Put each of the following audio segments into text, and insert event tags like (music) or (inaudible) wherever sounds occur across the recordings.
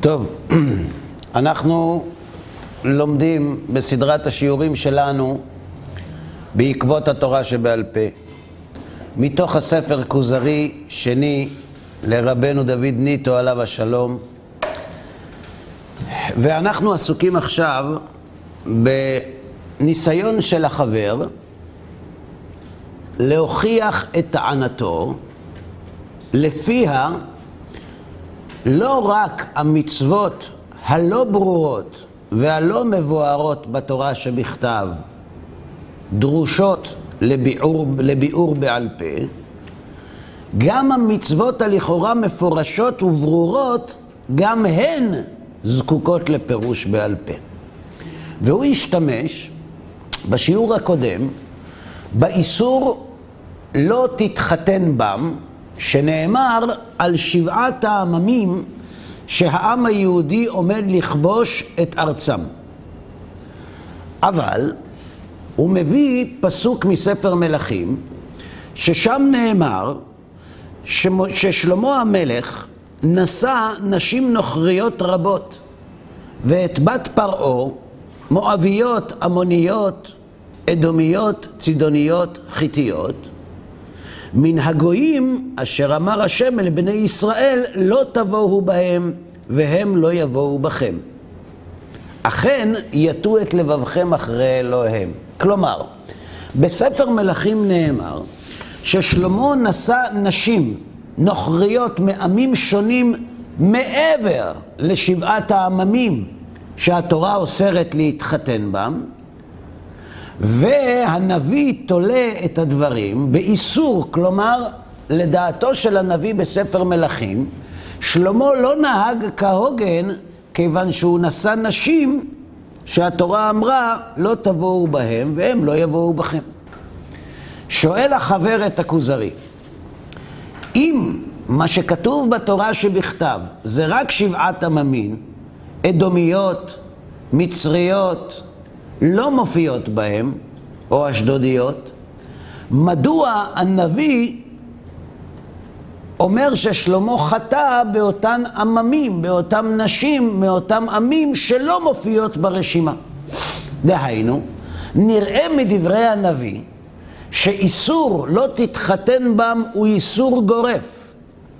טוב, אנחנו לומדים בסדרת השיעורים שלנו בעקבות התורה שבעל פה. מתוך הספר כוזרי שני לרבנו דוד ניטו עליו השלום. ואנחנו עסוקים עכשיו בניסיון של החבר להוכיח את טענתו לפיה לא רק המצוות הלא ברורות והלא מבוארות בתורה שבכתב דרושות לביאור, לביאור בעל פה, גם המצוות הלכאורה מפורשות וברורות, גם הן זקוקות לפירוש בעל פה. והוא השתמש בשיעור הקודם באיסור לא תתחתן בם, שנאמר על שבעת העממים שהעם היהודי עומד לכבוש את ארצם. אבל הוא מביא פסוק מספר מלכים, ששם נאמר ששלמה המלך נשא נשים נוכריות רבות, ואת בת פרעה, מואביות, עמוניות, אדומיות, צידוניות, חיתיות, מן הגויים אשר אמר השם אל בני ישראל לא תבואו בהם והם לא יבואו בכם. אכן יטו את לבבכם אחרי אלוהיהם. כלומר, בספר מלכים נאמר ששלמה נשא נשים נוכריות מעמים שונים מעבר לשבעת העממים שהתורה אוסרת להתחתן בם, והנביא תולה את הדברים באיסור, כלומר, לדעתו של הנביא בספר מלכים, שלמה לא נהג כהוגן כיוון שהוא נשא נשים שהתורה אמרה לא תבואו בהם והם לא יבואו בכם. שואל החבר את הכוזרי, אם מה שכתוב בתורה שבכתב זה רק שבעת עממין, אדומיות, מצריות, לא מופיעות בהם, או אשדודיות, מדוע הנביא אומר ששלמה חטא באותן עממים, באותן נשים, מאותם עמים שלא מופיעות ברשימה. דהיינו, נראה מדברי הנביא שאיסור לא תתחתן בם הוא איסור גורף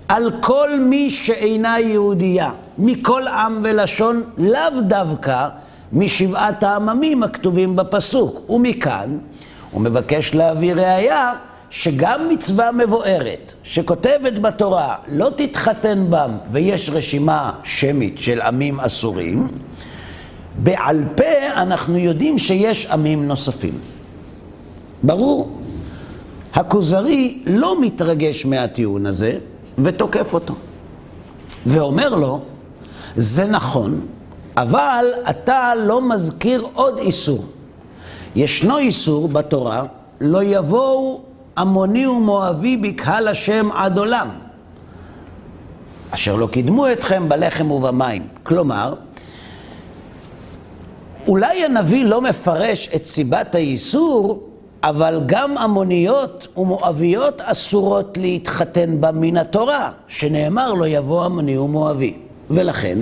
על כל מי שאינה יהודייה, מכל עם ולשון, לאו דווקא משבעת העממים הכתובים בפסוק. ומכאן הוא מבקש להביא ראייה שגם מצווה מבוארת שכותבת בתורה לא תתחתן בם ויש רשימה שמית של עמים אסורים, בעל פה אנחנו יודעים שיש עמים נוספים. ברור. הכוזרי לא מתרגש מהטיעון הזה ותוקף אותו. ואומר לו, זה נכון, אבל אתה לא מזכיר עוד איסור. ישנו איסור בתורה, לא יבואו עמוני ומואבי בקהל השם עד עולם, אשר לא קידמו אתכם בלחם ובמים. כלומר, אולי הנביא לא מפרש את סיבת האיסור, אבל גם עמוניות ומואביות אסורות להתחתן בה מן התורה, שנאמר לא יבוא עמוני ומואבי. ולכן,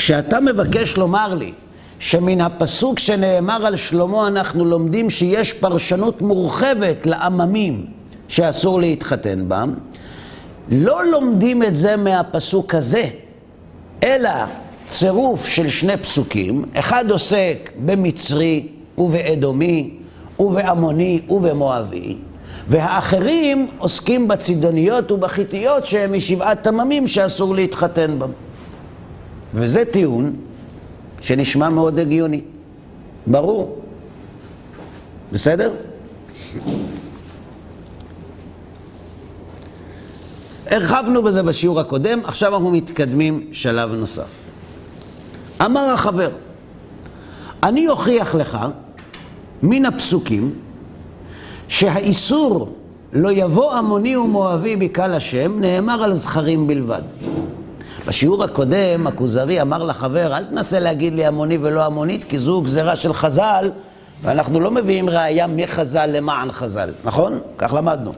כשאתה מבקש לומר לי שמן הפסוק שנאמר על שלמה אנחנו לומדים שיש פרשנות מורחבת לעממים שאסור להתחתן בם, לא לומדים את זה מהפסוק הזה, אלא צירוף של שני פסוקים, אחד עוסק במצרי ובאדומי ובעמוני ובמואבי, והאחרים עוסקים בצידוניות ובחיתיות שהם משבעת עממים שאסור להתחתן בם. וזה טיעון שנשמע מאוד הגיוני. ברור. בסדר? הרחבנו בזה בשיעור הקודם, עכשיו אנחנו מתקדמים שלב נוסף. אמר החבר, אני אוכיח לך מן הפסוקים שהאיסור לא יבוא עמוני ומואבי בקהל השם נאמר על זכרים בלבד. בשיעור הקודם הכוזרי אמר לחבר, אל תנסה להגיד לי המוני ולא המונית, כי זו גזירה של חז"ל, ואנחנו לא מביאים ראייה מחז"ל למען חז"ל, נכון? כך למדנו.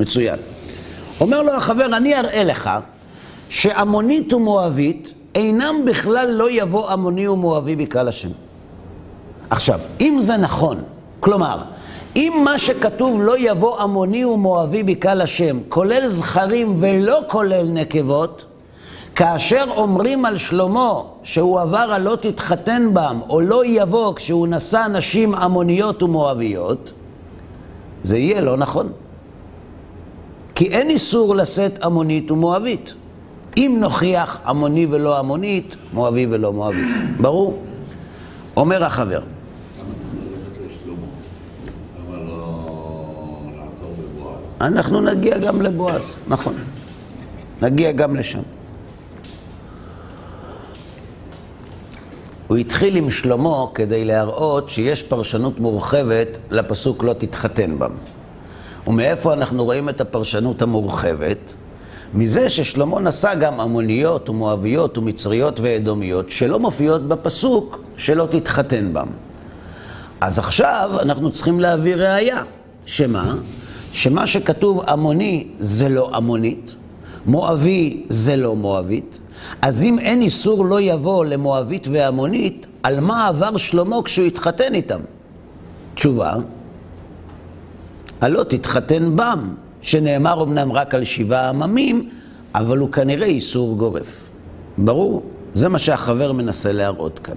מצוין. אומר לו החבר, אני אראה לך שעמונית ומואבית אינם בכלל לא יבוא עמוני ומואבי בקהל השם. עכשיו, אם זה נכון, כלומר, אם מה שכתוב לא יבוא עמוני ומואבי בקהל השם, כולל זכרים ולא כולל נקבות, כאשר אומרים על שלמה שהוא עבר על לא תתחתן בם, או לא יבוא כשהוא נשא נשים עמוניות ומואביות, זה יהיה לא נכון. כי אין איסור לשאת עמונית ומואבית. אם נוכיח עמוני ולא עמונית, מואבי ולא מואבית. ברור? אומר החבר. אנחנו נגיע גם לבועז, נכון. נגיע גם לשם. הוא התחיל עם שלמה כדי להראות שיש פרשנות מורחבת לפסוק לא תתחתן בם. ומאיפה אנחנו רואים את הפרשנות המורחבת? מזה ששלמה נשא גם עמוניות ומואביות ומצריות ואדומיות שלא מופיעות בפסוק שלא תתחתן בם. אז עכשיו אנחנו צריכים להביא ראייה. שמה? שמה שכתוב עמוני זה לא עמונית, מואבי זה לא מואבית, אז אם אין איסור לא יבוא למואבית ועמונית, על מה עבר שלמה כשהוא התחתן איתם? תשובה, הלא תתחתן בם, שנאמר אמנם רק על שבעה עממים, אבל הוא כנראה איסור גורף. ברור? זה מה שהחבר מנסה להראות כאן.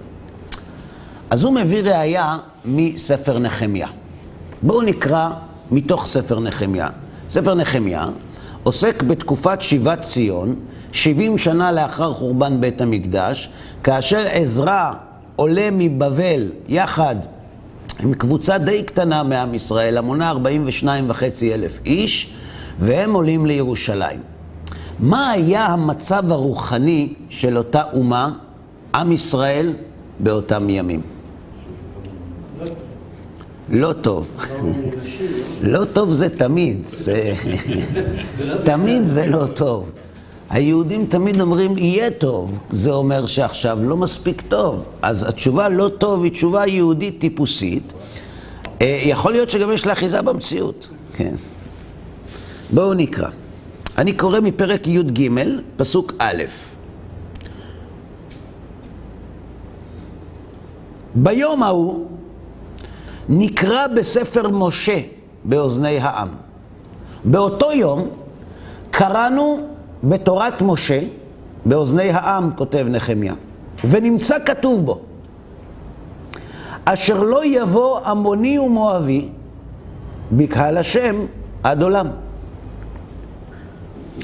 אז הוא מביא ראייה מספר נחמיה. בואו נקרא מתוך ספר נחמיה. ספר נחמיה עוסק בתקופת שיבת ציון, 70 שנה לאחר חורבן בית המקדש, כאשר עזרא עולה מבבל יחד עם קבוצה די קטנה מעם ישראל, המונה 42 וחצי אלף איש, והם עולים לירושלים. מה היה המצב הרוחני של אותה אומה, עם ישראל, באותם ימים? לא טוב. לא טוב זה תמיד. (laughs) תמיד זה לא טוב. היהודים תמיד אומרים, יהיה טוב. זה אומר שעכשיו לא מספיק טוב. אז התשובה לא טוב היא תשובה יהודית טיפוסית. אה, יכול להיות שגם יש לה אחיזה במציאות. כן. בואו נקרא. אני קורא מפרק י"ג, פסוק א'. ביום ההוא נקרא בספר משה באוזני העם. באותו יום קראנו בתורת משה, באוזני העם, כותב נחמיה, ונמצא כתוב בו, אשר לא יבוא עמוני ומואבי בקהל השם עד עולם.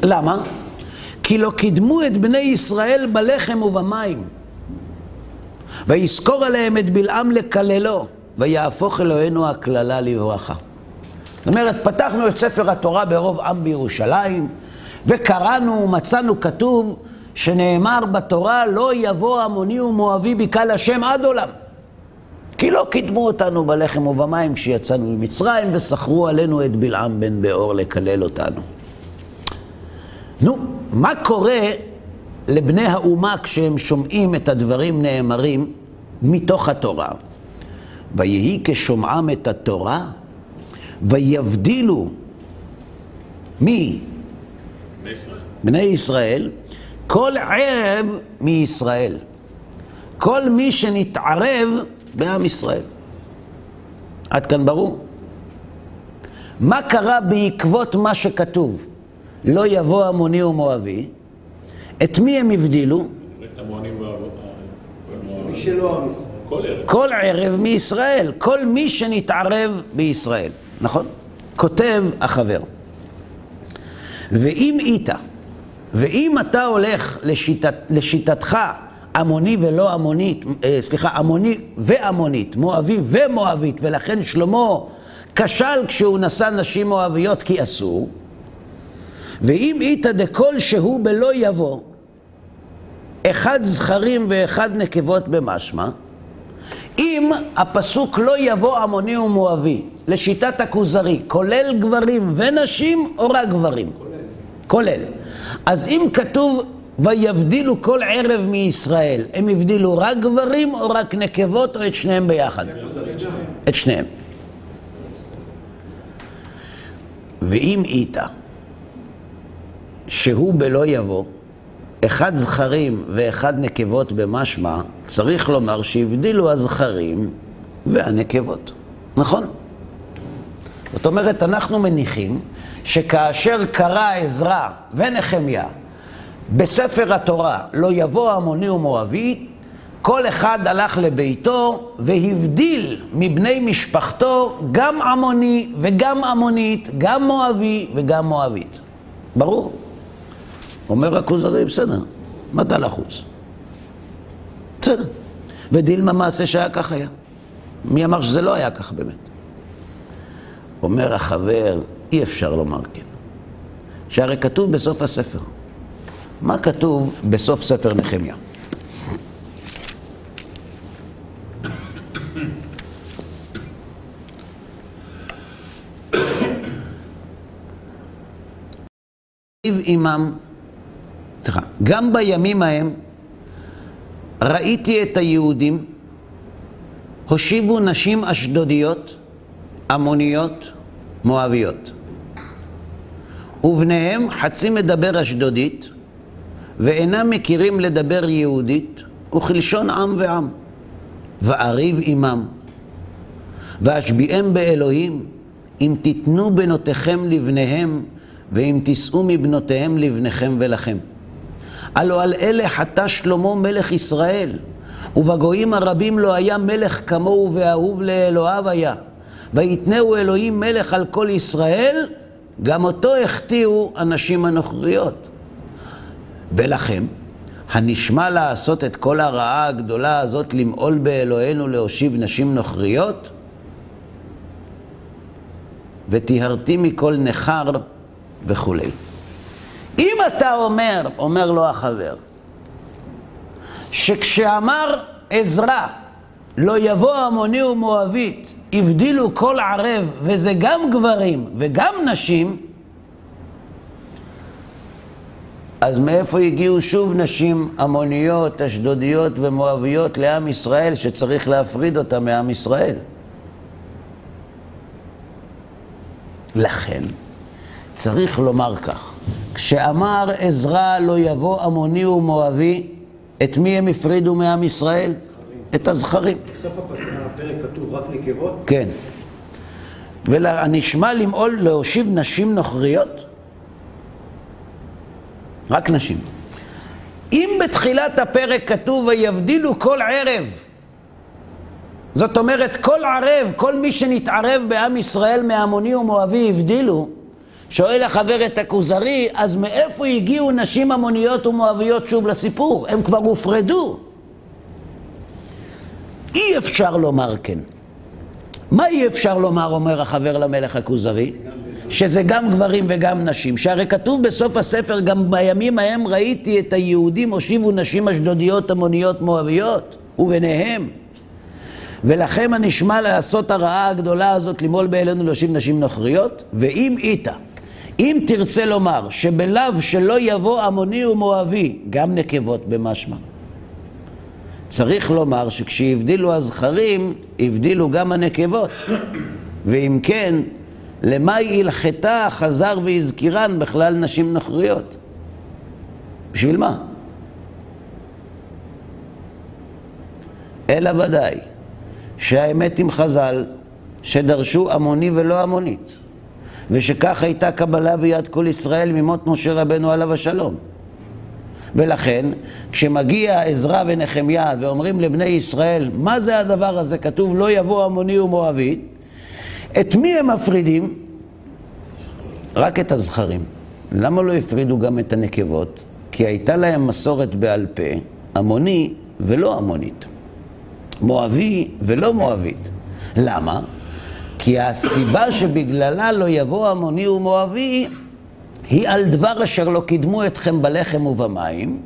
למה? כי לא קידמו את בני ישראל בלחם ובמים, ויזכור עליהם את בלעם לקללו. ויהפוך אלוהינו הקללה לברכה. זאת אומרת, פתחנו את ספר התורה ברוב עם בירושלים, וקראנו, מצאנו כתוב, שנאמר בתורה, לא יבוא עמוני ומואבי בקהל השם עד עולם. כי לא קידמו אותנו בלחם ובמים כשיצאנו ממצרים, וסחרו עלינו את בלעם בן באור לקלל אותנו. נו, מה קורה לבני האומה כשהם שומעים את הדברים נאמרים מתוך התורה? ויהי כשומעם את התורה, ויבדילו מי? בני ישראל. כל ערב מישראל. כל מי שנתערב בעם ישראל. עד כאן ברור? מה קרה בעקבות מה שכתוב? לא יבוא עמוני ומואבי. את מי הם הבדילו? את המואנים והמואבים. מי שלא עם ישראל. כל ערב. כל ערב מישראל, כל מי שנתערב בישראל, נכון? כותב החבר. ואם איתה, ואם אתה הולך לשיטת, לשיטתך עמוני ולא עמונית, אה, סליחה, עמוני ועמונית, מואבי ומואבית, ולכן שלמה כשל כשהוא נשא נשים מואביות כי אסור, ואם איתה דכל שהוא בלא יבוא, אחד זכרים ואחד נקבות במשמע, אם הפסוק לא יבוא עמוני ומואבי, לשיטת הכוזרי, כולל גברים ונשים או רק גברים? כולל. אז אם כתוב ויבדילו כל ערב מישראל, הם הבדילו רק גברים או רק נקבות או את שניהם ביחד? את שניהם. ואם איתה, שהוא בלא יבוא, אחד זכרים ואחד נקבות במשמע, צריך לומר שהבדילו הזכרים והנקבות, נכון? זאת אומרת, אנחנו מניחים שכאשר קרא עזרא ונחמיה בספר התורה לא יבוא עמוני ומואבי, כל אחד הלך לביתו והבדיל מבני משפחתו גם עמוני וגם עמונית, גם מואבי וגם מואבית. ברור. אומר הכוזרי, בסדר, מה אתה לחוץ? בסדר. ודילמה מעשה שהיה כך היה. מי אמר שזה לא היה כך באמת? אומר החבר, אי אפשר לומר כן. שהרי כתוב בסוף הספר. מה כתוב בסוף ספר נחמיה? עמם, סליחה, גם בימים ההם ראיתי את היהודים הושיבו נשים אשדודיות, עמוניות, מואביות. ובניהם חצי מדבר אשדודית, ואינם מכירים לדבר יהודית, וכלשון עם ועם. ואריב עמם, ואשביעם באלוהים, אם תיתנו בנותיכם לבניהם, ואם תישאו מבנותיהם לבניכם ולכם. הלא על אלה חטא שלמה מלך ישראל, ובגויים הרבים לא היה מלך כמוהו ואהוב לאלוהיו היה. ויתנאו אלוהים מלך על כל ישראל, גם אותו החטיאו הנשים הנוכריות. ולכם, הנשמע לעשות את כל הרעה הגדולה הזאת, למעול באלוהינו להושיב נשים נוכריות? וטיהרתי מכל נכר וכולי. אם אתה אומר, אומר לו החבר, שכשאמר עזרא, לא יבוא עמוני ומואבית, הבדילו כל ערב, וזה גם גברים וגם נשים, אז מאיפה הגיעו שוב נשים עמוניות, אשדודיות ומואביות לעם ישראל, שצריך להפריד אותם מעם ישראל? לכן, צריך לומר כך, כשאמר עזרא לא יבוא עמוני ומואבי, את מי הם הפרידו מעם ישראל? את הזכרים. בסוף הפרק כתוב רק נקבות? כן. והנשמע למעול להושיב נשים נוכריות? רק נשים. אם בתחילת הפרק כתוב ויבדילו כל ערב, זאת אומרת כל ערב, כל מי שנתערב בעם ישראל מהמוני ומואבי הבדילו, שואל החבר את הכוזרי, אז מאיפה הגיעו נשים המוניות ומואביות שוב לסיפור? הם כבר הופרדו. אי אפשר לומר כן. מה אי אפשר לומר, אומר החבר למלך הכוזרי? שזה גם גברים וגם נשים. שהרי כתוב בסוף הספר, גם בימים ההם ראיתי את היהודים הושיבו נשים אשדודיות המוניות מואביות, וביניהם. ולכם הנשמע לעשות הרעה הגדולה הזאת, למעול באלינו להושיב נשים נוכריות, ואם איתה. אם תרצה לומר שבלאו שלא יבוא עמוני ומואבי, גם נקבות במשמע. צריך לומר שכשהבדילו הזכרים, הבדילו גם הנקבות. ואם כן, למה היא הלכתה, חזר והזכירן בכלל נשים נוכריות? בשביל מה? אלא ודאי שהאמת עם חז"ל שדרשו עמוני ולא עמונית. ושכך הייתה קבלה ביד כל ישראל ממות משה רבנו עליו השלום. ולכן, כשמגיע עזרא ונחמיה ואומרים לבני ישראל, מה זה הדבר הזה? כתוב לא יבוא עמוני ומואבי, את מי הם מפרידים? רק את הזכרים. למה לא הפרידו גם את הנקבות? כי הייתה להם מסורת בעל פה, עמוני ולא עמונית. מואבי ולא מואבית. למה? כי הסיבה שבגללה לא יבוא עמוני ומואבי היא על דבר אשר לא קידמו אתכם בלחם ובמים,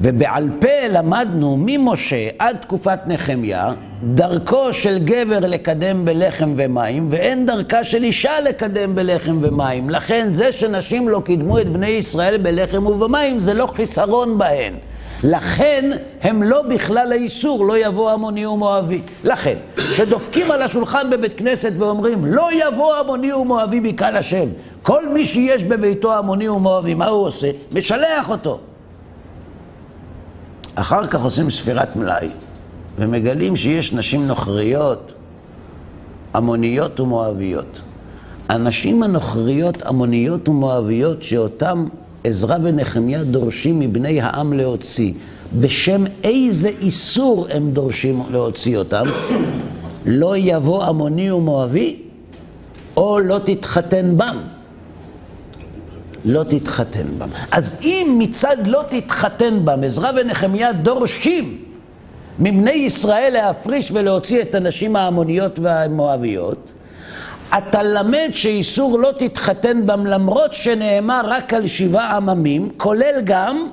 ובעל פה למדנו ממשה עד תקופת נחמיה, דרכו של גבר לקדם בלחם ומים, ואין דרכה של אישה לקדם בלחם ומים. לכן זה שנשים לא קידמו את בני ישראל בלחם ובמים, זה לא חיסרון בהן. לכן הם לא בכלל האיסור, לא יבוא עמוני ומואבי. לכן, כשדופקים על השולחן בבית כנסת ואומרים, לא יבוא עמוני ומואבי בקהל השם, כל מי שיש בביתו עמוני ומואבי, מה הוא עושה? משלח אותו. אחר כך עושים ספירת מלאי, ומגלים שיש נשים נוכריות, עמוניות ומואביות. הנשים הנוכריות, עמוניות ומואביות, שאותם עזרא ונחמיה דורשים מבני העם להוציא, בשם איזה איסור הם דורשים להוציא אותם? (coughs) לא יבוא עמוני ומואבי, או לא תתחתן בם. לא תתחתן בם. אז אם מצד לא תתחתן בם, עזרא ונחמיה דורשים מבני ישראל להפריש ולהוציא את הנשים ההמוניות והמואביות, אתה למד שאיסור לא תתחתן בם למרות שנאמר רק על שבעה עממים, כולל גם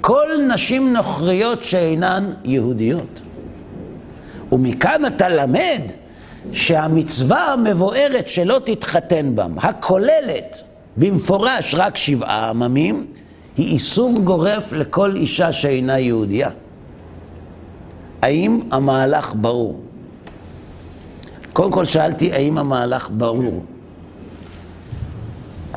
כל נשים נוכריות שאינן יהודיות. ומכאן אתה למד שהמצווה המבוארת שלא תתחתן בם, הכוללת במפורש רק שבעה עממים, היא איסור גורף לכל אישה שאינה יהודייה. האם המהלך ברור? קודם כל שאלתי האם המהלך ברור.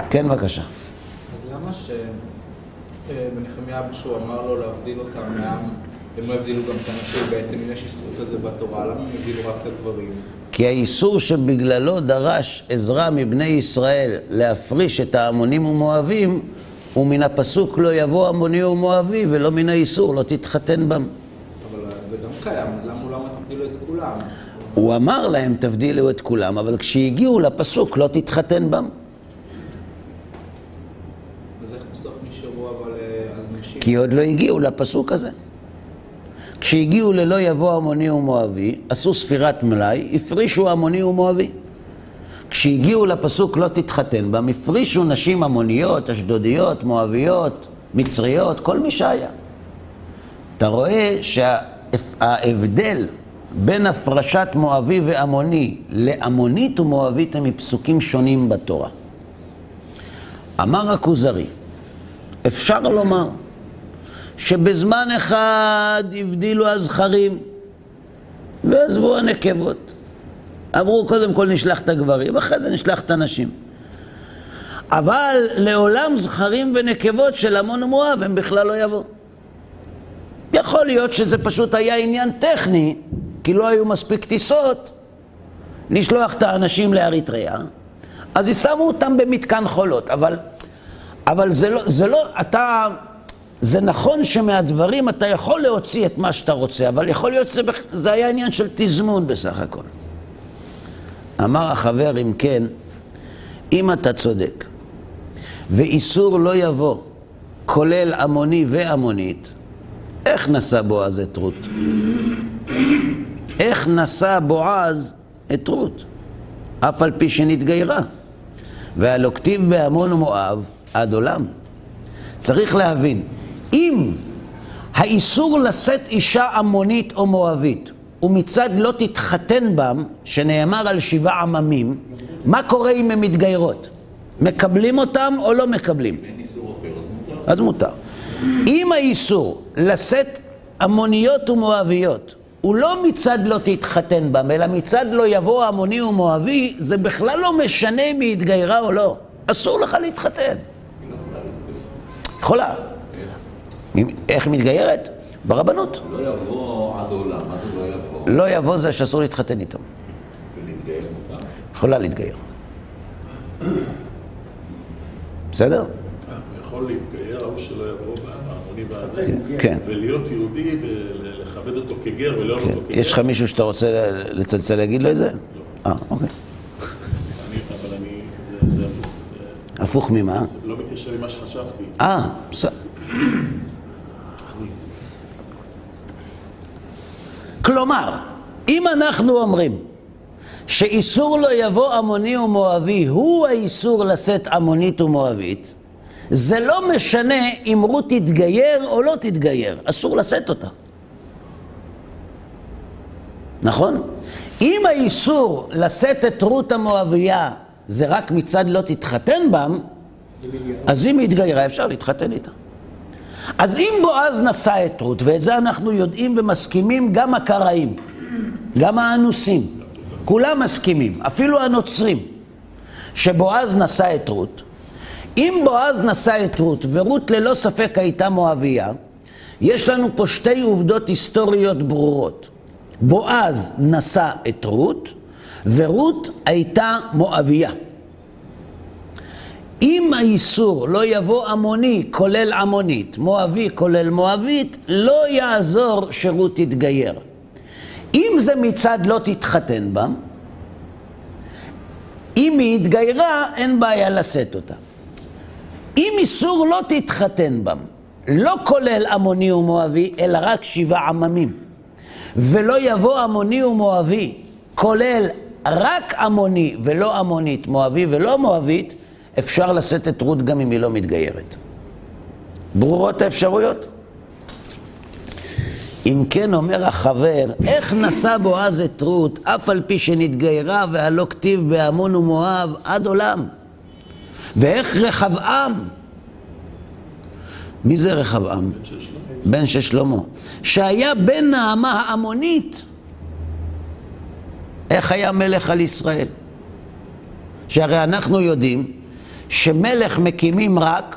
כן, בבקשה. אז למה שבנחמיה אבשו אמר לו להבדיל אותם מהעם, הם לא הבדילו גם את הנשים בעצם, אם יש איסור כזה בתורה, למה הם הבדילו רק את הגברים? כי האיסור שבגללו דרש עזרא מבני ישראל להפריש את ההמונים ומואבים, הוא מן הפסוק לא יבוא המוני ומואבי, ולא מן האיסור, לא תתחתן בם. אבל זה גם קיים, למה הוא לא תבדילו את כולם? הוא אמר להם, תבדילו את כולם, אבל כשהגיעו לפסוק, לא תתחתן בם. אז איך בסוף נשארו אבל אה? כי עוד לא הגיעו לפסוק הזה. כשהגיעו ללא יבוא עמוני ומואבי, עשו ספירת מלאי, הפרישו עמוני ומואבי. כשהגיעו לפסוק לא תתחתן בם, הפרישו נשים עמוניות, אשדודיות, מואביות, מצריות, כל מי שהיה. אתה רואה שההבדל בין הפרשת מואבי ועמוני לעמונית ומואבית הם מפסוקים שונים בתורה. אמר הכוזרי, אפשר לומר שבזמן אחד הבדילו הזכרים ועזבו הנקבות. אמרו קודם כל נשלח את הגברים, אחרי זה נשלח את הנשים. אבל לעולם זכרים ונקבות של עמון ומואב הם בכלל לא יבואו. יכול להיות שזה פשוט היה עניין טכני, כי לא היו מספיק טיסות לשלוח את האנשים לאריתריאה, אז שמו אותם במתקן חולות, אבל, אבל זה, לא, זה לא, אתה, זה נכון שמהדברים אתה יכול להוציא את מה שאתה רוצה, אבל יכול להיות שזה זה היה עניין של תזמון בסך הכל. אמר החבר, אם כן, אם אתה צודק, ואיסור לא יבוא, כולל עמוני ועמונית, איך נשא בועז את רות? איך נשא בועז את רות? אף על פי שנתגיירה. והלא כתיב בעמון ומואב עד עולם. צריך להבין, אם האיסור לשאת אישה עמונית או מואבית ומצד לא תתחתן בם, שנאמר על שבעה עממים, מה קורה אם הן מתגיירות? מקבלים אותם או לא מקבלים? אז מותר. אז מותר. אם האיסור לשאת עמוניות ומואביות הוא לא מצד לא תתחתן בם, אלא מצד לא יבוא עמוני ומואבי, זה בכלל לא משנה אם היא התגיירה או לא. אסור לך להתחתן. יכולה. איך מתגיירת? ברבנות. לא יבוא עד עולם, מה זה לא יבוא? לא יבוא זה שאסור להתחתן איתם. ולהתגייר מותר? יכולה להתגייר. בסדר? יכול להתגייר, ההוא שלא יבוא בהמוני והזה, כן. ולהיות יהודי ולכבד אותו כגר ולאהוב כן. אותו כגר. יש לך מישהו שאתה רוצה לצלצל להגיד לו את זה? אה, אוקיי. אני- אבל אני, הפוך, ממה? זה לא מתיישב עם מה שחשבתי. אה, בסדר. כלומר, אם אנחנו אומרים שאיסור לא יבוא עמוני ומואבי הוא האיסור לשאת עמונית ומואבית, זה לא משנה אם רות תתגייר או לא תתגייר, אסור לשאת אותה. נכון? אם האיסור לשאת את רות המואבייה זה רק מצד לא תתחתן בם, אז אם היא התגיירה אפשר להתחתן איתה. אז אם בועז נשא את רות, ואת זה אנחנו יודעים ומסכימים גם הקראים, גם האנוסים, כולם מסכימים, אפילו הנוצרים, שבועז נשא את רות, אם בועז נשא את רות, ורות ללא ספק הייתה מואבייה, יש לנו פה שתי עובדות היסטוריות ברורות. בועז נשא את רות, ורות הייתה מואביה. אם האיסור לא יבוא עמוני כולל עמונית, מואבי כולל מואבית, לא יעזור שרות תתגייר. אם זה מצד לא תתחתן בם, אם היא התגיירה, אין בעיה לשאת אותה. אם איסור לא תתחתן בם, לא כולל עמוני ומואבי, אלא רק שבעה עממים, ולא יבוא עמוני ומואבי, כולל רק עמוני ולא עמונית, מואבי ולא מואבית, אפשר לשאת את רות גם אם היא לא מתגיירת. ברורות האפשרויות? אם כן, אומר החבר, איך נשא בועז את רות, אף על פי שנתגיירה והלא כתיב בעמון ומואב עד עולם? ואיך רחבעם? מי זה רחבעם? בן של שלמה. שהיה בן נעמה העמונית. איך היה מלך על ישראל? שהרי אנחנו יודעים שמלך מקימים רק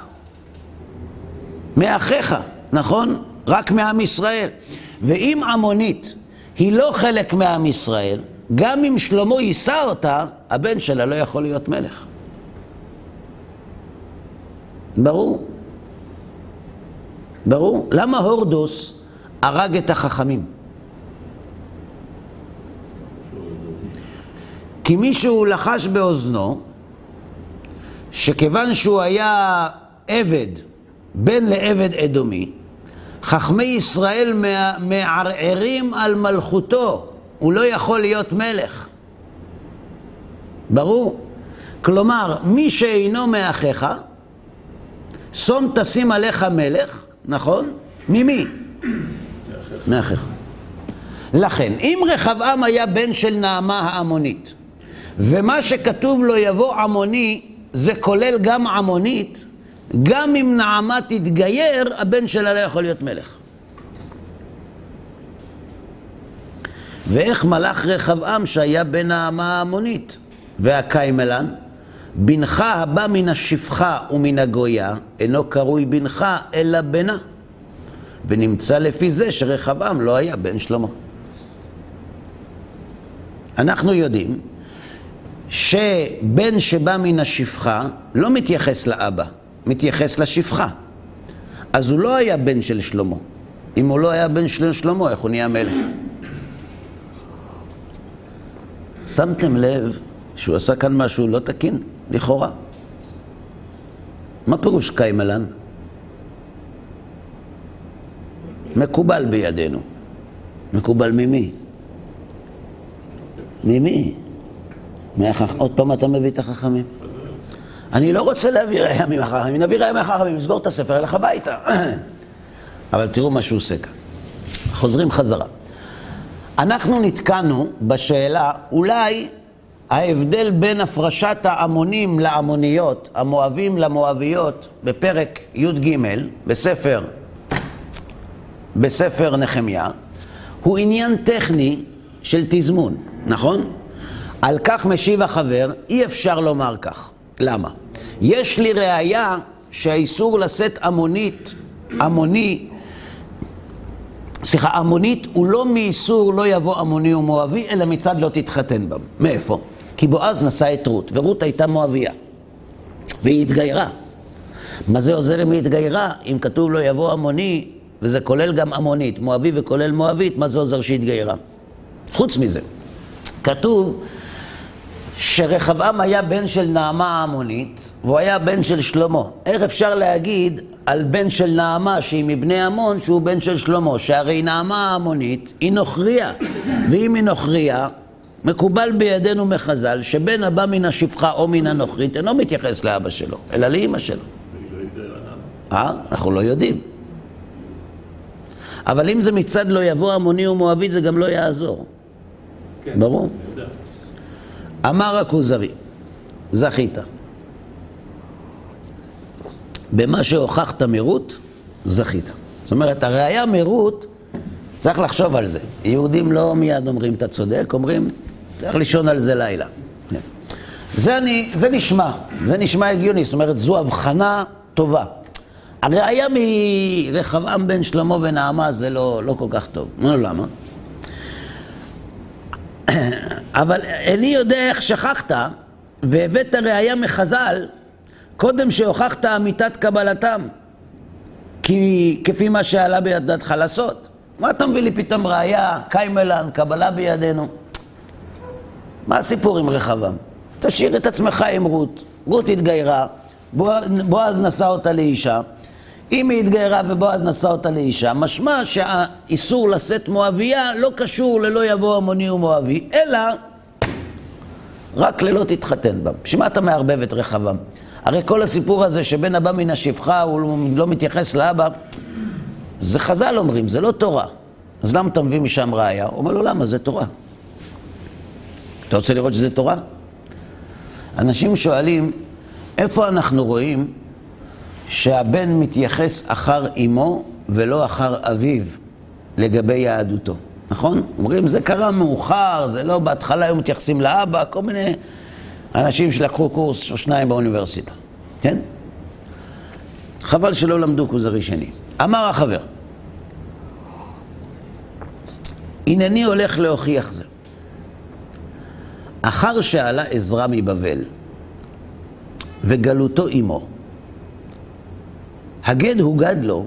מאחיך, נכון? רק מעם ישראל. ואם עמונית היא לא חלק מעם ישראל, גם אם שלמה יישא אותה, הבן שלה לא יכול להיות מלך. ברור. ברור. למה הורדוס הרג את החכמים? כי מישהו לחש באוזנו שכיוון שהוא היה עבד, בן לעבד אדומי, חכמי ישראל מערערים על מלכותו, הוא לא יכול להיות מלך. ברור. כלומר, מי שאינו מאחיך, שום תשים עליך מלך, נכון? ממי? מאחיך. לכן, אם רחבעם היה בן של נעמה העמונית, ומה שכתוב לו יבוא עמוני, זה כולל גם עמונית, גם אם נעמה תתגייר, הבן שלה לא יכול להיות מלך. ואיך מלך רחבעם שהיה בן נעמה העמונית? והקיימלן, בנך הבא מן השפחה ומן הגויה, אינו קרוי בנך אלא בנה. ונמצא לפי זה שרחבעם לא היה בן שלמה. אנחנו יודעים שבן שבא מן השפחה לא מתייחס לאבא, מתייחס לשפחה. אז הוא לא היה בן של שלמה. אם הוא לא היה בן של שלמה, איך הוא נהיה מלך? שמתם לב שהוא עשה כאן משהו לא תקין, לכאורה. מה פירוש קיימלן? מקובל בידינו. מקובל ממי? ממי? מהחכ... עוד פעם אתה מביא את החכמים. אני לא רוצה להביא ראייה מהחכמים, נביא ראייה מהחכמים, נסגור את הספר, אלך הביתה. (clears throat) אבל תראו מה שהוא עושה כאן. חוזרים חזרה. אנחנו נתקענו בשאלה, אולי ההבדל בין הפרשת ההמונים להמוניות, המואבים למואביות, בפרק י"ג, בספר, בספר נחמיה, הוא עניין טכני של תזמון, נכון? על כך משיב החבר, אי אפשר לומר כך. למה? יש לי ראייה שהאיסור לשאת המונית, המוני, סליחה, המונית הוא לא מאיסור לא יבוא המוני ומואבי, אלא מצד לא תתחתן בם. מאיפה? כי בועז נשא את רות, ורות הייתה מואביה, והיא התגיירה. מה זה עוזר אם היא התגיירה? אם כתוב לא יבוא המוני, וזה כולל גם המונית, מואבי וכולל מואבית, מה זה עוזר שהיא התגיירה? חוץ מזה, כתוב שרחבעם היה בן של נעמה העמונית, והוא היה בן של שלמה. איך אפשר להגיד על בן של נעמה, שהיא מבני עמון, שהוא בן של שלמה? שהרי נעמה העמונית היא נוכריה, ואם היא נוכריה, מקובל בידינו מחז"ל, שבן הבא מן השפחה או מן הנוכרית אינו מתייחס לאבא שלו, אלא לאימא שלו. אה? אנחנו לא יודעים. אבל אם זה מצד לא יבוא עמוני ומואבית, זה גם לא יעזור. כן, ברור? אמר הכוזרי, זכית. במה שהוכחת מרות, זכית. זאת אומרת, הראייה מרות, צריך לחשוב על זה. יהודים לא מיד אומרים, אתה צודק, אומרים, צריך לישון על זה לילה. זה, אני, זה נשמע, זה נשמע הגיוני, זאת אומרת, זו הבחנה טובה. הראיה מרחבעם בן שלמה ונעמה זה לא, לא כל כך טוב. נו, למה? אבל איני יודע איך שכחת והבאת ראיה מחז"ל קודם שהוכחת אמיתת קבלתם כי כפי מה שעלה בידך לעשות. מה אתה מביא לי פתאום ראיה, קיימלן, קבלה בידינו? מה הסיפור עם רחבעם? תשאיר את עצמך עם רות. רות התגיירה, בועז נשא אותה לאישה. אם היא התגיירה ובועז נשא אותה לאישה, משמע שהאיסור לשאת מואביה לא קשור ללא יבוא המוני ומואבי, אלא רק ללא תתחתן בה. בשביל מה אתה מערבב את רחבעם? הרי כל הסיפור הזה שבן הבא מן השפחה, הוא לא מתייחס לאבא, זה חז"ל אומרים, זה לא תורה. אז למה אתה מביא משם ראייה? הוא אומר לו, למה? זה תורה. אתה רוצה לראות שזה תורה? אנשים שואלים, איפה אנחנו רואים שהבן מתייחס אחר אמו ולא אחר אביו לגבי יהדותו, נכון? אומרים, זה קרה מאוחר, זה לא בהתחלה היו מתייחסים לאבא, כל מיני אנשים שלקחו קורס או שניים באוניברסיטה, כן? חבל שלא למדו כוזרי שני. אמר החבר, הנני הולך להוכיח זה. אחר שעלה עזרא מבבל וגלותו עמו, הגד הוגד לו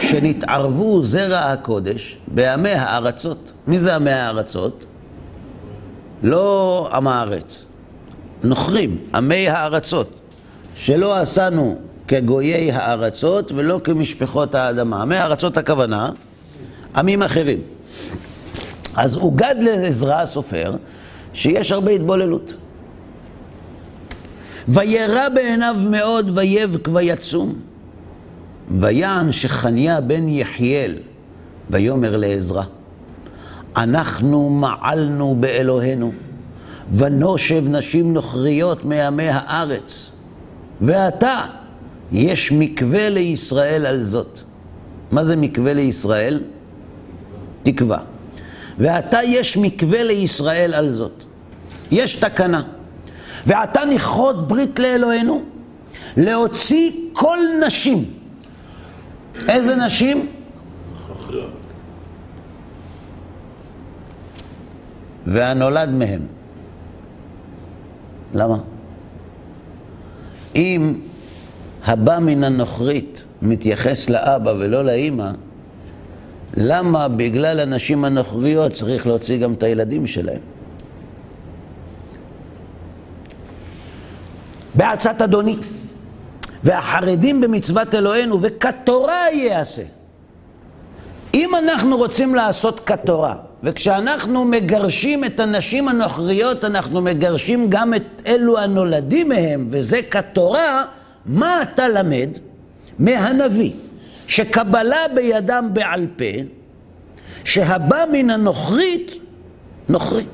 שנתערבו זרע הקודש בעמי הארצות. מי זה עמי הארצות? לא עם הארץ, נוכרים, עמי הארצות, שלא עשנו כגויי הארצות ולא כמשפחות האדמה. עמי הארצות הכוונה, עמים אחרים. אז הוגד לעזרא הסופר שיש הרבה התבוללות. וירא בעיניו מאוד ויבק ויצום. ויען שחניה בן יחיאל, ויאמר לעזרא, אנחנו מעלנו באלוהינו, ונושב נשים נוכריות מימי הארץ, ועתה יש מקווה לישראל על זאת. מה זה מקווה לישראל? תקווה. ועתה יש מקווה לישראל על זאת. יש תקנה. ועתה נכרות ברית לאלוהינו, להוציא כל נשים. איזה נשים? והנולד מהם. למה? אם הבא מן הנוכרית מתייחס לאבא ולא לאימא, למה בגלל הנשים הנוכריות צריך להוציא גם את הילדים שלהם? בעצת אדוני, והחרדים במצוות אלוהינו, וכתורה יעשה. אם אנחנו רוצים לעשות כתורה, וכשאנחנו מגרשים את הנשים הנוכריות, אנחנו מגרשים גם את אלו הנולדים מהם, וזה כתורה, מה אתה למד מהנביא? שקבלה בידם בעל פה, שהבא מן הנוכרית, נוכרי.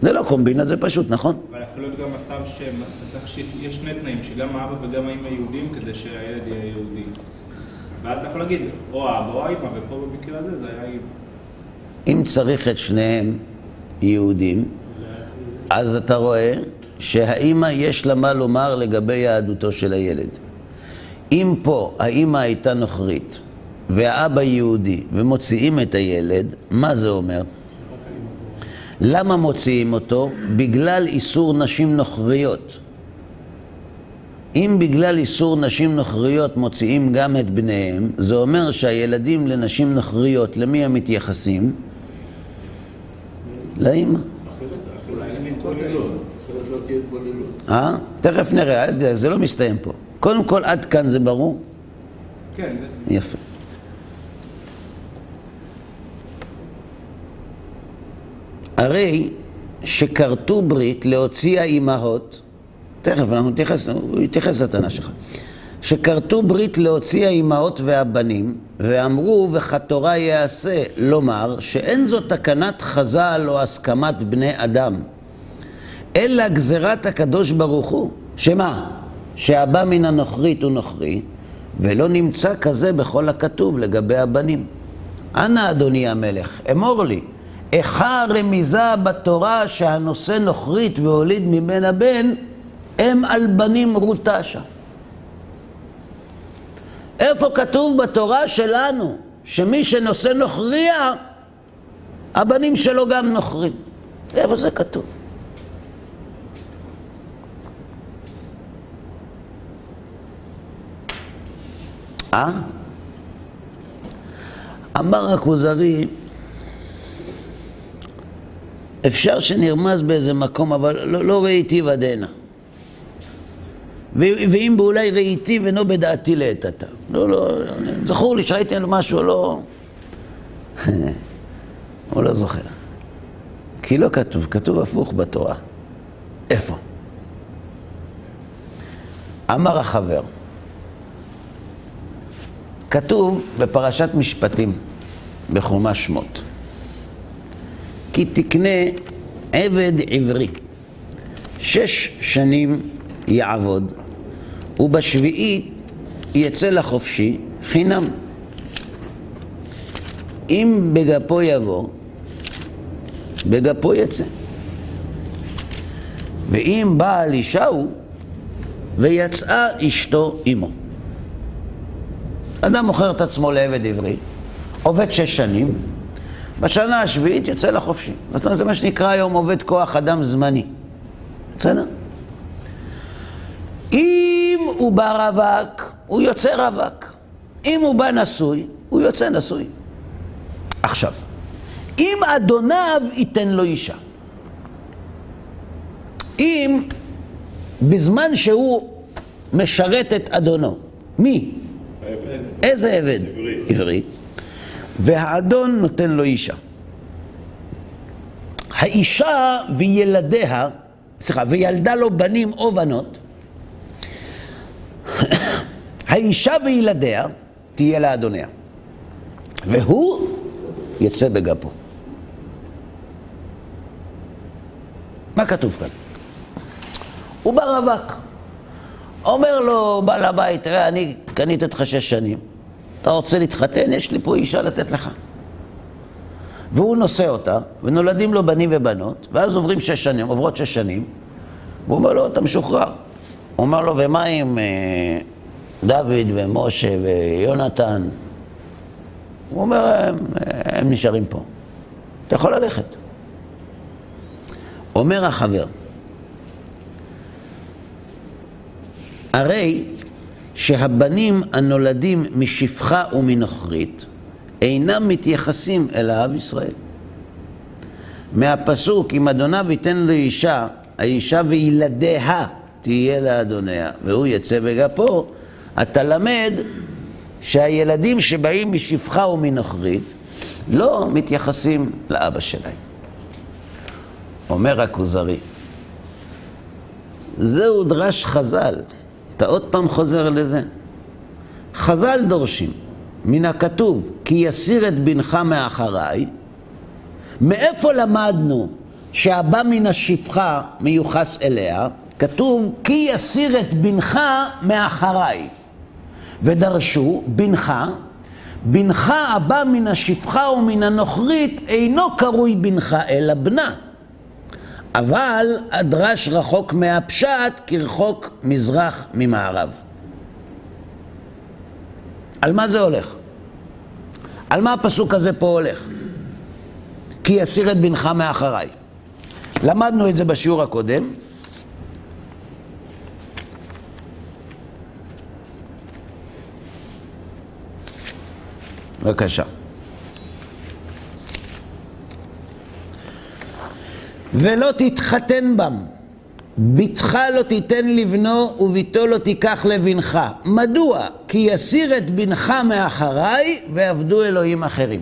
זה לא קומבינה, זה פשוט, נכון? יכול להיות גם מצב שצריך שיש שני תנאים, שגם האבא וגם האמא יהודים כדי שהילד יהיה יהודי. ואז אתה יכול להגיד, או האבא או האמא, ופה במקרה הזה זה היה אימא. אם צריך את שניהם יהודים, אז אתה רואה שהאימא יש לה מה לומר לגבי יהדותו של הילד. אם פה האימא הייתה נוכרית והאבא יהודי ומוציאים את הילד, מה זה אומר? למה מוציאים אותו? בגלל איסור נשים נוכריות. אם בגלל איסור נשים נוכריות מוציאים גם את בניהם, זה אומר שהילדים לנשים נוכריות, למי הם מתייחסים? לאמא. אה? תכף נראה, זה לא מסתיים פה. קודם כל, עד כאן זה ברור? כן. יפה. הרי שכרתו ברית להוציא האימהות, תכף אנחנו נתייחס, הוא יתייחס לטענה שלך, שכרתו ברית להוציא האימהות והבנים, ואמרו וכתורה יעשה, לומר שאין זו תקנת חז"ל או הסכמת בני אדם, אלא גזירת הקדוש ברוך הוא, שמה? שהבא מן הנוכרית הוא נוכרי, ולא נמצא כזה בכל הכתוב לגבי הבנים. אנא אדוני המלך, אמור לי, איכה רמיזה בתורה שהנושא נוכרית והוליד ממנה בן, הם על בנים רותשה. איפה כתוב בתורה שלנו שמי שנושא נוכריה, הבנים שלו גם נוכרים? איפה זה כתוב? אה? אמר הכוזרי, אפשר שנרמז באיזה מקום, אבל לא, לא ראיתי ודנה. ואם באולי ראיתי ואינו בדעתי לעת עתה. לא, לא, זכור לי שראיתי על משהו, לא... (laughs) הוא לא זוכר. כי לא כתוב, כתוב הפוך בתורה. איפה? אמר החבר, כתוב בפרשת משפטים, בחומש שמות, כי תקנה עבד עברי, שש שנים יעבוד, ובשביעית יצא לחופשי חינם. אם בגפו יבוא, בגפו יצא. ואם בעל אישה הוא, ויצאה אשתו עמו. אדם מוכר את עצמו לעבד עברי, עובד שש שנים, בשנה השביעית יוצא לחופשי. זאת אומרת, זה מה שנקרא היום עובד כוח אדם זמני. בסדר? אם הוא בא רווק, הוא יוצא רווק. אם הוא בא נשוי, הוא יוצא נשוי. עכשיו, אם אדוניו ייתן לו אישה, אם בזמן שהוא משרת את אדונו, מי? איזה עבד? עברי. עברי. והאדון נותן לו אישה. האישה וילדיה, סליחה, וילדה לו בנים או בנות, האישה וילדיה תהיה לאדוניה, והוא יצא בגפו. מה כתוב כאן? הוא בא רווק. אומר לו בעל הבית, תראה, אני קניתי אותך שש שנים, אתה רוצה להתחתן? יש לי פה אישה לתת לך. והוא נושא אותה, ונולדים לו בנים ובנות, ואז עוברים שש שנים, עוברות שש שנים, והוא אומר לו, אתה משוחרר. הוא אומר לו, ומה עם אה, דוד ומשה ויונתן? הוא אומר, הם, הם נשארים פה. אתה יכול ללכת. אומר החבר, הרי שהבנים הנולדים משפחה ומנוכרית אינם מתייחסים אל האב ישראל. מהפסוק, אם אדוניו ייתן לו אישה, האישה וילדיה תהיה לאדוניה, והוא יצא בגפו, אתה למד שהילדים שבאים משפחה ומנוכרית לא מתייחסים לאבא שלהם. אומר הכוזרי, זהו דרש חז"ל. אתה עוד פעם חוזר לזה. חז"ל דורשים מן הכתוב, כי יסיר את בנך מאחריי, מאיפה למדנו שהבא מן השפחה מיוחס אליה? כתוב, כי יסיר את בנך מאחריי. ודרשו, בנך, בנך הבא מן השפחה ומן הנוכרית אינו קרוי בנך אלא בנה. אבל הדרש רחוק מהפשט כרחוק מזרח ממערב. על מה זה הולך? על מה הפסוק הזה פה הולך? כי יסיר את בנך מאחריי. למדנו את זה בשיעור הקודם. בבקשה. ולא תתחתן בם. בתך לא תיתן לבנו וביתו לא תיקח לבנך. מדוע? כי יסיר את בנך מאחריי ועבדו אלוהים אחרים.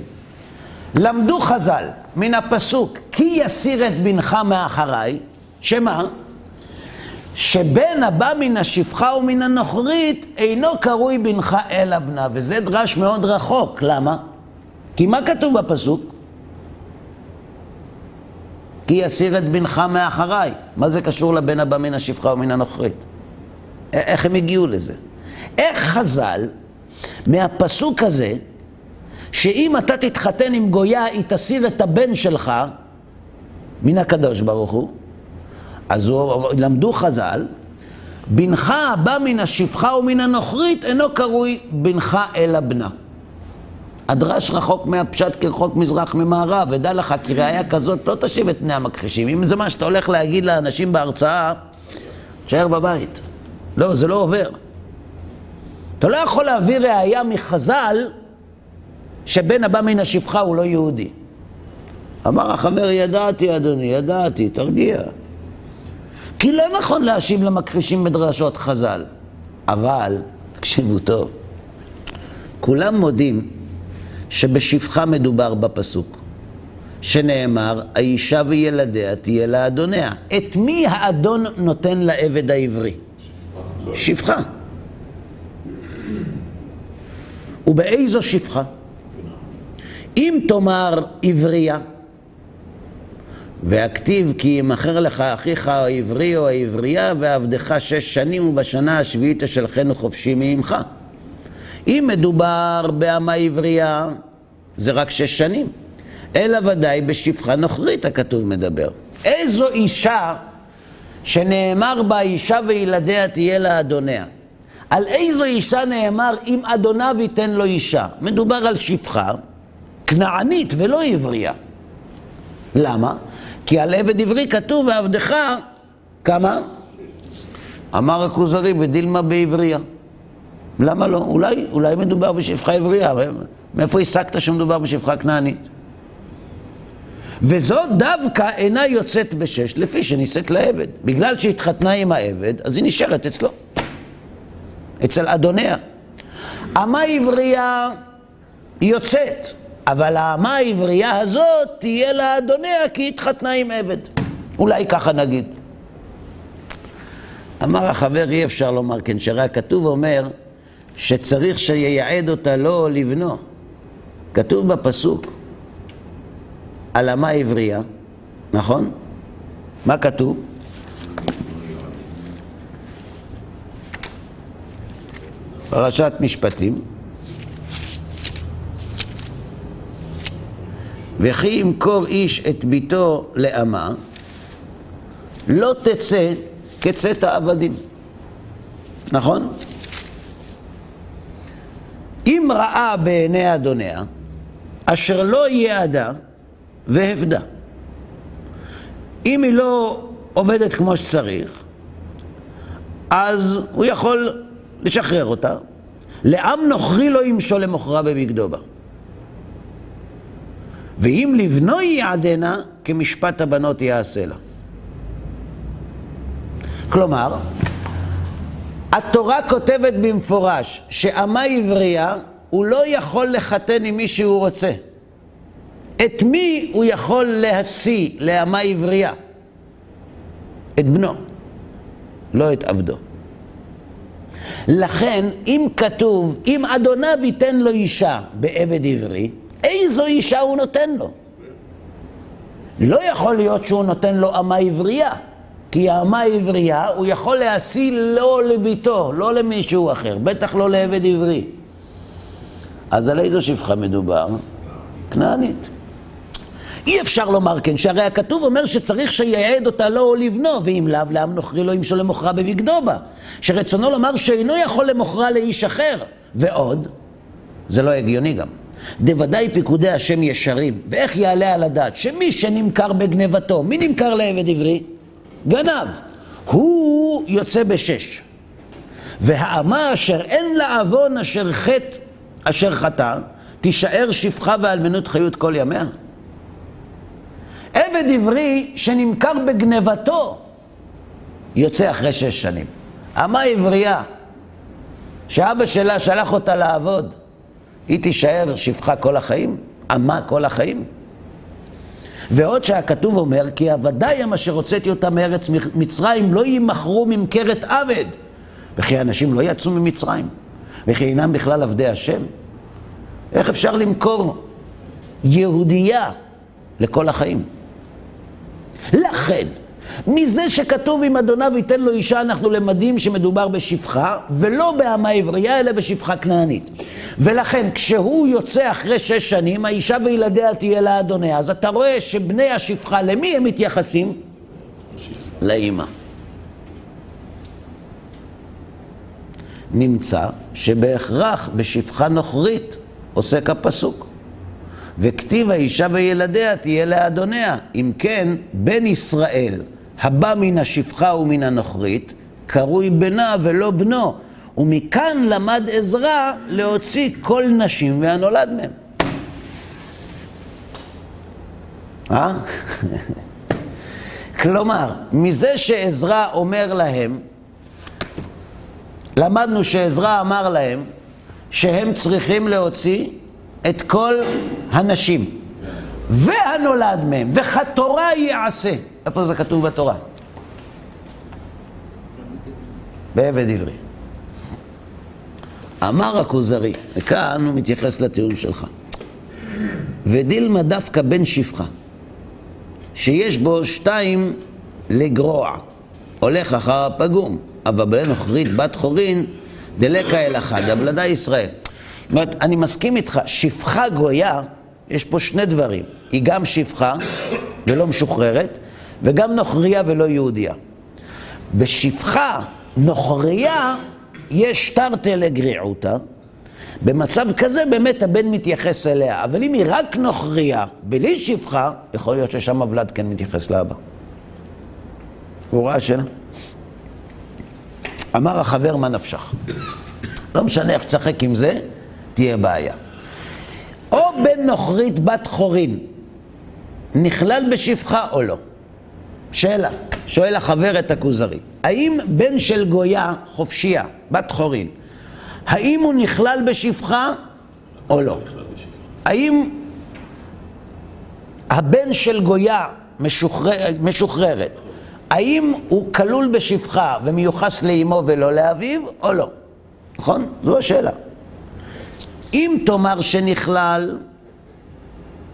למדו חז"ל מן הפסוק כי יסיר את בנך מאחריי, שמה? שבן הבא מן השפחה ומן הנוכרית אינו קרוי בנך אלא בנה, וזה דרש מאוד רחוק, למה? כי מה כתוב בפסוק? כי יסיר את בנך מאחריי. מה זה קשור לבן הבא מן השפחה ומן הנוכרית? איך הם הגיעו לזה? איך חז"ל, מהפסוק הזה, שאם אתה תתחתן עם גויה, היא תסיר את הבן שלך מן הקדוש ברוך הוא, אז הוא, למדו חז"ל, בנך הבא מן השפחה ומן הנוכרית אינו קרוי בנך אלא בנה. הדרש רחוק מהפשט כרחוק מזרח ממערב, ודע לך כי ראיה כזאת לא תשיב את פני המכחישים. אם זה מה שאתה הולך להגיד לאנשים בהרצאה, תשאר בבית. לא, זה לא עובר. אתה לא יכול להביא ראיה מחז"ל שבן הבא מן השפחה הוא לא יהודי. אמר החבר, ידעתי אדוני, ידעתי, תרגיע. כי לא נכון להשיב למכחישים בדרשות חז"ל. אבל, תקשיבו טוב, כולם מודים שבשפחה מדובר בפסוק, שנאמר, האישה וילדיה תהיה לאדוניה. את מי האדון נותן לעבד העברי? שפחה. ובאיזו שפחה? אם תאמר עברייה, והכתיב כי ימכר לך אחיך העברי או העברייה ועבדך שש שנים ובשנה השביעית תשלחנו חופשי מעמך. אם מדובר באמה עברייה, זה רק שש שנים. אלא ודאי בשפחה נוכרית הכתוב מדבר. איזו אישה שנאמר בה אישה וילדיה תהיה לאדוניה. על איזו אישה נאמר אם אדוניו ייתן לו אישה? מדובר על שפחה כנענית ולא עברייה. למה? כי על עבד עברי כתוב ועבדך כמה? אמר הכוזרי ודילמה בעברייה. למה לא? אולי, אולי מדובר בשפחה עברייה, מאיפה הסקת שמדובר בשפחה כנענית? וזו דווקא אינה יוצאת בשש, לפי שנישאת לעבד. בגלל שהתחתנה עם העבד, אז היא נשארת אצלו, אצל אדוניה. אמה עברייה יוצאת, אבל האמה העברייה הזאת תהיה לאדוניה כי היא התחתנה עם עבד. אולי ככה נגיד. אמר החבר, אי אפשר לומר כן, שהרי הכתוב אומר שצריך שייעד אותה לו לבנו. כתוב בפסוק על אמה עברייה, נכון? מה כתוב? פרשת משפטים. וכי ימכור איש את ביתו לאמה, לא תצא כצאת העבדים. נכון? אם ראה בעיני אדוניה, אשר לא יעדה והבדה. אם היא לא עובדת כמו שצריך, אז הוא יכול לשחרר אותה. לעם נוכרי לא ימשול למוכרה בבגדו בה. ואם לבנו יעדנה, כמשפט הבנות יעשה לה. כלומר, התורה כותבת במפורש שאמה עברייה, הוא לא יכול לחתן עם מי שהוא רוצה. את מי הוא יכול להשיא לאמה עברייה? את בנו, לא את עבדו. לכן, אם כתוב, אם אדוניו ייתן לו אישה בעבד עברי, איזו אישה הוא נותן לו? לא יכול להיות שהוא נותן לו אמה עברייה, כי האמה העברייה הוא יכול להשיא לא לביתו, לא למישהו אחר, בטח לא לעבד עברי. אז על איזו שפחה מדובר? כנענית. אי אפשר לומר כן, שהרי הכתוב אומר שצריך שיעד אותה לו או לבנו, ואם לאו, לעם נוכרי לא ימשול למוכרה בבגדו בה. שרצונו לומר שאינו יכול למוכרה לאיש אחר. ועוד, זה לא הגיוני גם. דוודאי פיקודי השם ישרים, ואיך יעלה על הדעת שמי שנמכר בגנבתו, מי נמכר לעבד עברי? גנב. הוא יוצא בשש. והאמה אשר אין לה עוון אשר חטא אשר חטא, תישאר שפחה ואלמנות חיות כל ימיה. עבד עברי שנמכר בגנבתו יוצא אחרי שש שנים. אמה עברייה, שאבא שלה שלח אותה לעבוד, היא תישאר שפחה כל החיים? אמה כל החיים? ועוד שהכתוב אומר, כי הוודאי הם אשר הוצאתי אותם מארץ מצרים לא יימכרו ממכרת עבד, וכי אנשים לא יצאו ממצרים, וכי אינם בכלל עבדי השם. איך אפשר למכור יהודייה לכל החיים? לכן, מזה שכתוב אם אדוניו ייתן לו אישה, אנחנו למדים שמדובר בשפחה, ולא באמה עברייה, אלא בשפחה כנענית. ולכן, כשהוא יוצא אחרי שש שנים, האישה וילדיה תהיה לאדוניה. אז אתה רואה שבני השפחה, למי הם מתייחסים? לאימא. נמצא שבהכרח בשפחה נוכרית עוסק הפסוק. וכתיב האישה וילדיה תהיה לאדוניה. אם כן, בן ישראל הבא מן השפחה ומן הנוכרית, קרוי בנה ולא בנו. ומכאן למד עזרא להוציא כל נשים והנולד מהם. אה? (laughs) כלומר, מזה שעזרא אומר להם, למדנו שעזרא אמר להם שהם צריכים להוציא את כל הנשים והנולד מהם, וכתורה יעשה. איפה זה כתוב בתורה? בעבד עברי. אמר הכוזרי, וכאן הוא מתייחס לטיעון שלך, ודילמה דווקא בן שפחה, שיש בו שתיים לגרוע, הולך אחר הפגום, אבל בן נוכרית בת חורין, דלקה אל אחד, הבלדה ישראל. זאת אומרת, אני מסכים איתך, שפחה גויה, יש פה שני דברים, היא גם שפחה ולא משוחררת, וגם נוכריה ולא יהודיה. בשפחה נוכריה יש תרתי לגריעותא, במצב כזה באמת הבן מתייחס אליה, אבל אם היא רק נוכריה, בלי שפחה, יכול להיות ששם הוולד כן מתייחס לאבא. הוא ראה שאלה. אמר החבר, מה נפשך? לא משנה איך תשחק עם זה, תהיה בעיה. או בן נוכרית בת חורין, נכלל בשפחה או לא? שאלה, שואל החבר את הכוזרי, האם בן של גויה חופשייה, בת חורין, האם הוא נכלל בשפחה או לא? האם הבן של גויה משוחרר, משוחררת, האם הוא כלול בשפחה ומיוחס לאמו ולא לאביו או לא? נכון? זו השאלה. אם תאמר שנכלל,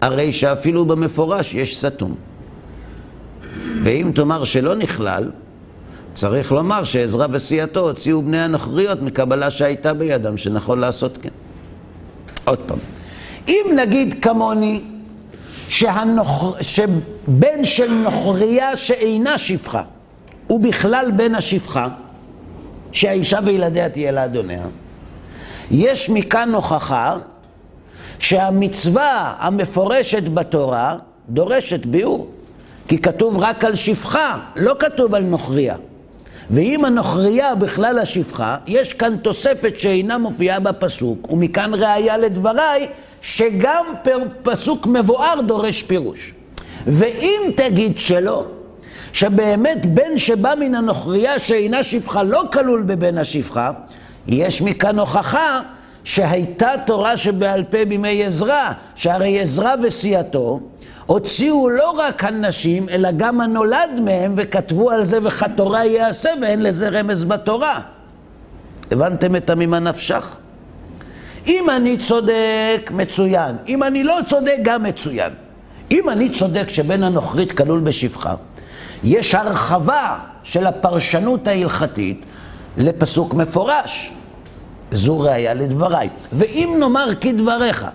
הרי שאפילו במפורש יש סתום. ואם תאמר שלא נכלל, צריך לומר שעזרא וסיעתו הוציאו בני הנוכריות מקבלה שהייתה בידם, שנכון לעשות כן. עוד פעם, אם נגיד כמוני, שהנוכ... שבן של נוכריה שאינה שפחה, הוא בכלל בן השפחה, שהאישה וילדיה תהיה לאדוניה, יש מכאן הוכחה שהמצווה המפורשת בתורה דורשת ביאור. כי כתוב רק על שפחה, לא כתוב על נוכריה. ואם הנוכריה בכלל השפחה, יש כאן תוספת שאינה מופיעה בפסוק, ומכאן ראיה לדבריי, שגם פסוק מבואר דורש פירוש. ואם תגיד שלא, שבאמת בן שבא מן הנוכריה שאינה שפחה לא כלול בבן השפחה, יש מכאן הוכחה שהייתה תורה שבעל פה בימי עזרא, שהרי עזרא וסיעתו הוציאו לא רק הנשים, אלא גם הנולד מהם, וכתבו על זה וכתורה יעשה, ואין לזה רמז בתורה. הבנתם את הממה נפשך? אם אני צודק, מצוין. אם אני לא צודק, גם מצוין. אם אני צודק שבן הנוכרית כלול בשפחה, יש הרחבה של הפרשנות ההלכתית לפסוק מפורש. זו ראיה לדבריי. ואם נאמר כדבריך,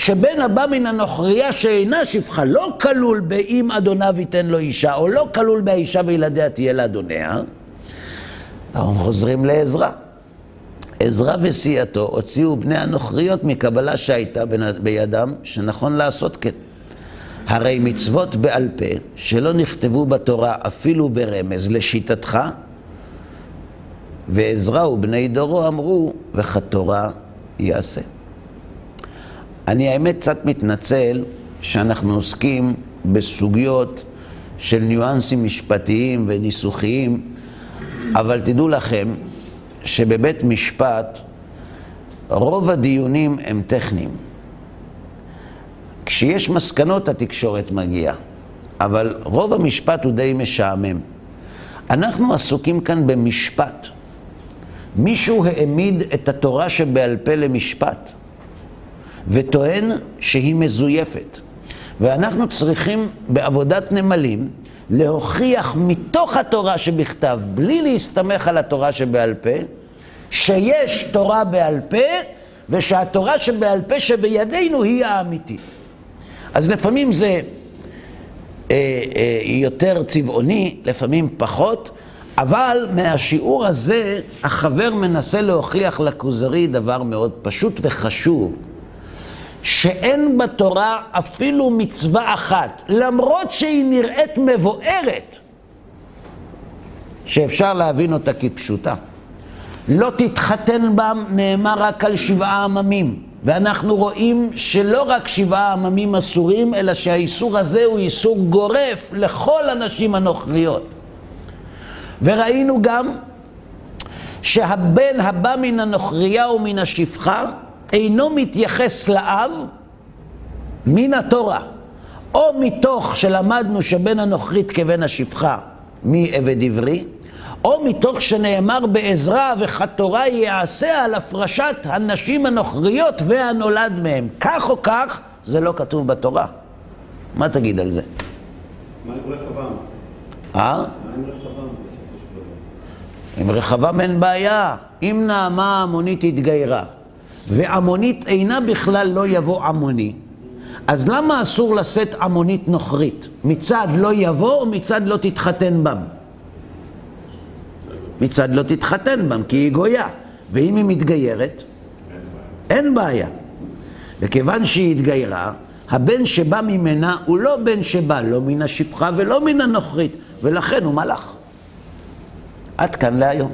שבן הבא מן הנוכריה שאינה שפחה לא כלול ב"אם אדוניו ייתן לו אישה", או לא כלול ב"האישה וילדיה תהיה לאדוניה", אנחנו חוזרים לעזרא. עזרא וסיעתו הוציאו בני הנוכריות מקבלה שהייתה בידם, שנכון לעשות כן. הרי מצוות בעל פה, שלא נכתבו בתורה אפילו ברמז, לשיטתך, ועזרא ובני דורו אמרו, וכתורה יעשה. אני האמת קצת מתנצל שאנחנו עוסקים בסוגיות של ניואנסים משפטיים וניסוחיים, אבל תדעו לכם שבבית משפט רוב הדיונים הם טכניים. כשיש מסקנות התקשורת מגיעה, אבל רוב המשפט הוא די משעמם. אנחנו עסוקים כאן במשפט. מישהו העמיד את התורה שבעל פה למשפט. וטוען שהיא מזויפת. ואנחנו צריכים בעבודת נמלים להוכיח מתוך התורה שבכתב, בלי להסתמך על התורה שבעל פה, שיש תורה בעל פה, ושהתורה שבעל פה שבידינו היא האמיתית. אז לפעמים זה אה, אה, יותר צבעוני, לפעמים פחות, אבל מהשיעור הזה, החבר מנסה להוכיח לכוזרי דבר מאוד פשוט וחשוב, שאין בתורה אפילו מצווה אחת, למרות שהיא נראית מבוארת, שאפשר להבין אותה כפשוטה. לא תתחתן בם נאמר רק על שבעה עממים. ואנחנו רואים שלא רק שבעה עממים אסורים, אלא שהאיסור הזה הוא איסור גורף לכל הנשים הנוכריות. וראינו גם שהבן הבא מן הנוכריה ומן השפחה אינו מתייחס לאב מן התורה, או מתוך שלמדנו שבן הנוכרית כבן השפחה מעבד עברי, או מתוך שנאמר בעזרה וכתורה יעשה על הפרשת הנשים הנוכריות והנולד מהם. כך או כך, זה לא כתוב בתורה. מה תגיד על זה? מה עם רחבעם? אה? מה עם רחבעם? עם רחבעם אין בעיה. אם נעמה המונית התגיירה, ועמונית אינה בכלל לא יבוא עמוני, אז למה אסור לשאת עמונית נוכרית? מצד לא יבוא או מצד לא תתחתן בם? מצד לא תתחתן בם, כי היא גויה. ואם היא מתגיירת, אין בעיה. וכיוון שהיא התגיירה, הבן שבא ממנה הוא לא בן שבא לא מן השפחה ולא מן הנוכרית, ולכן הוא מלאך. עד כאן להיום.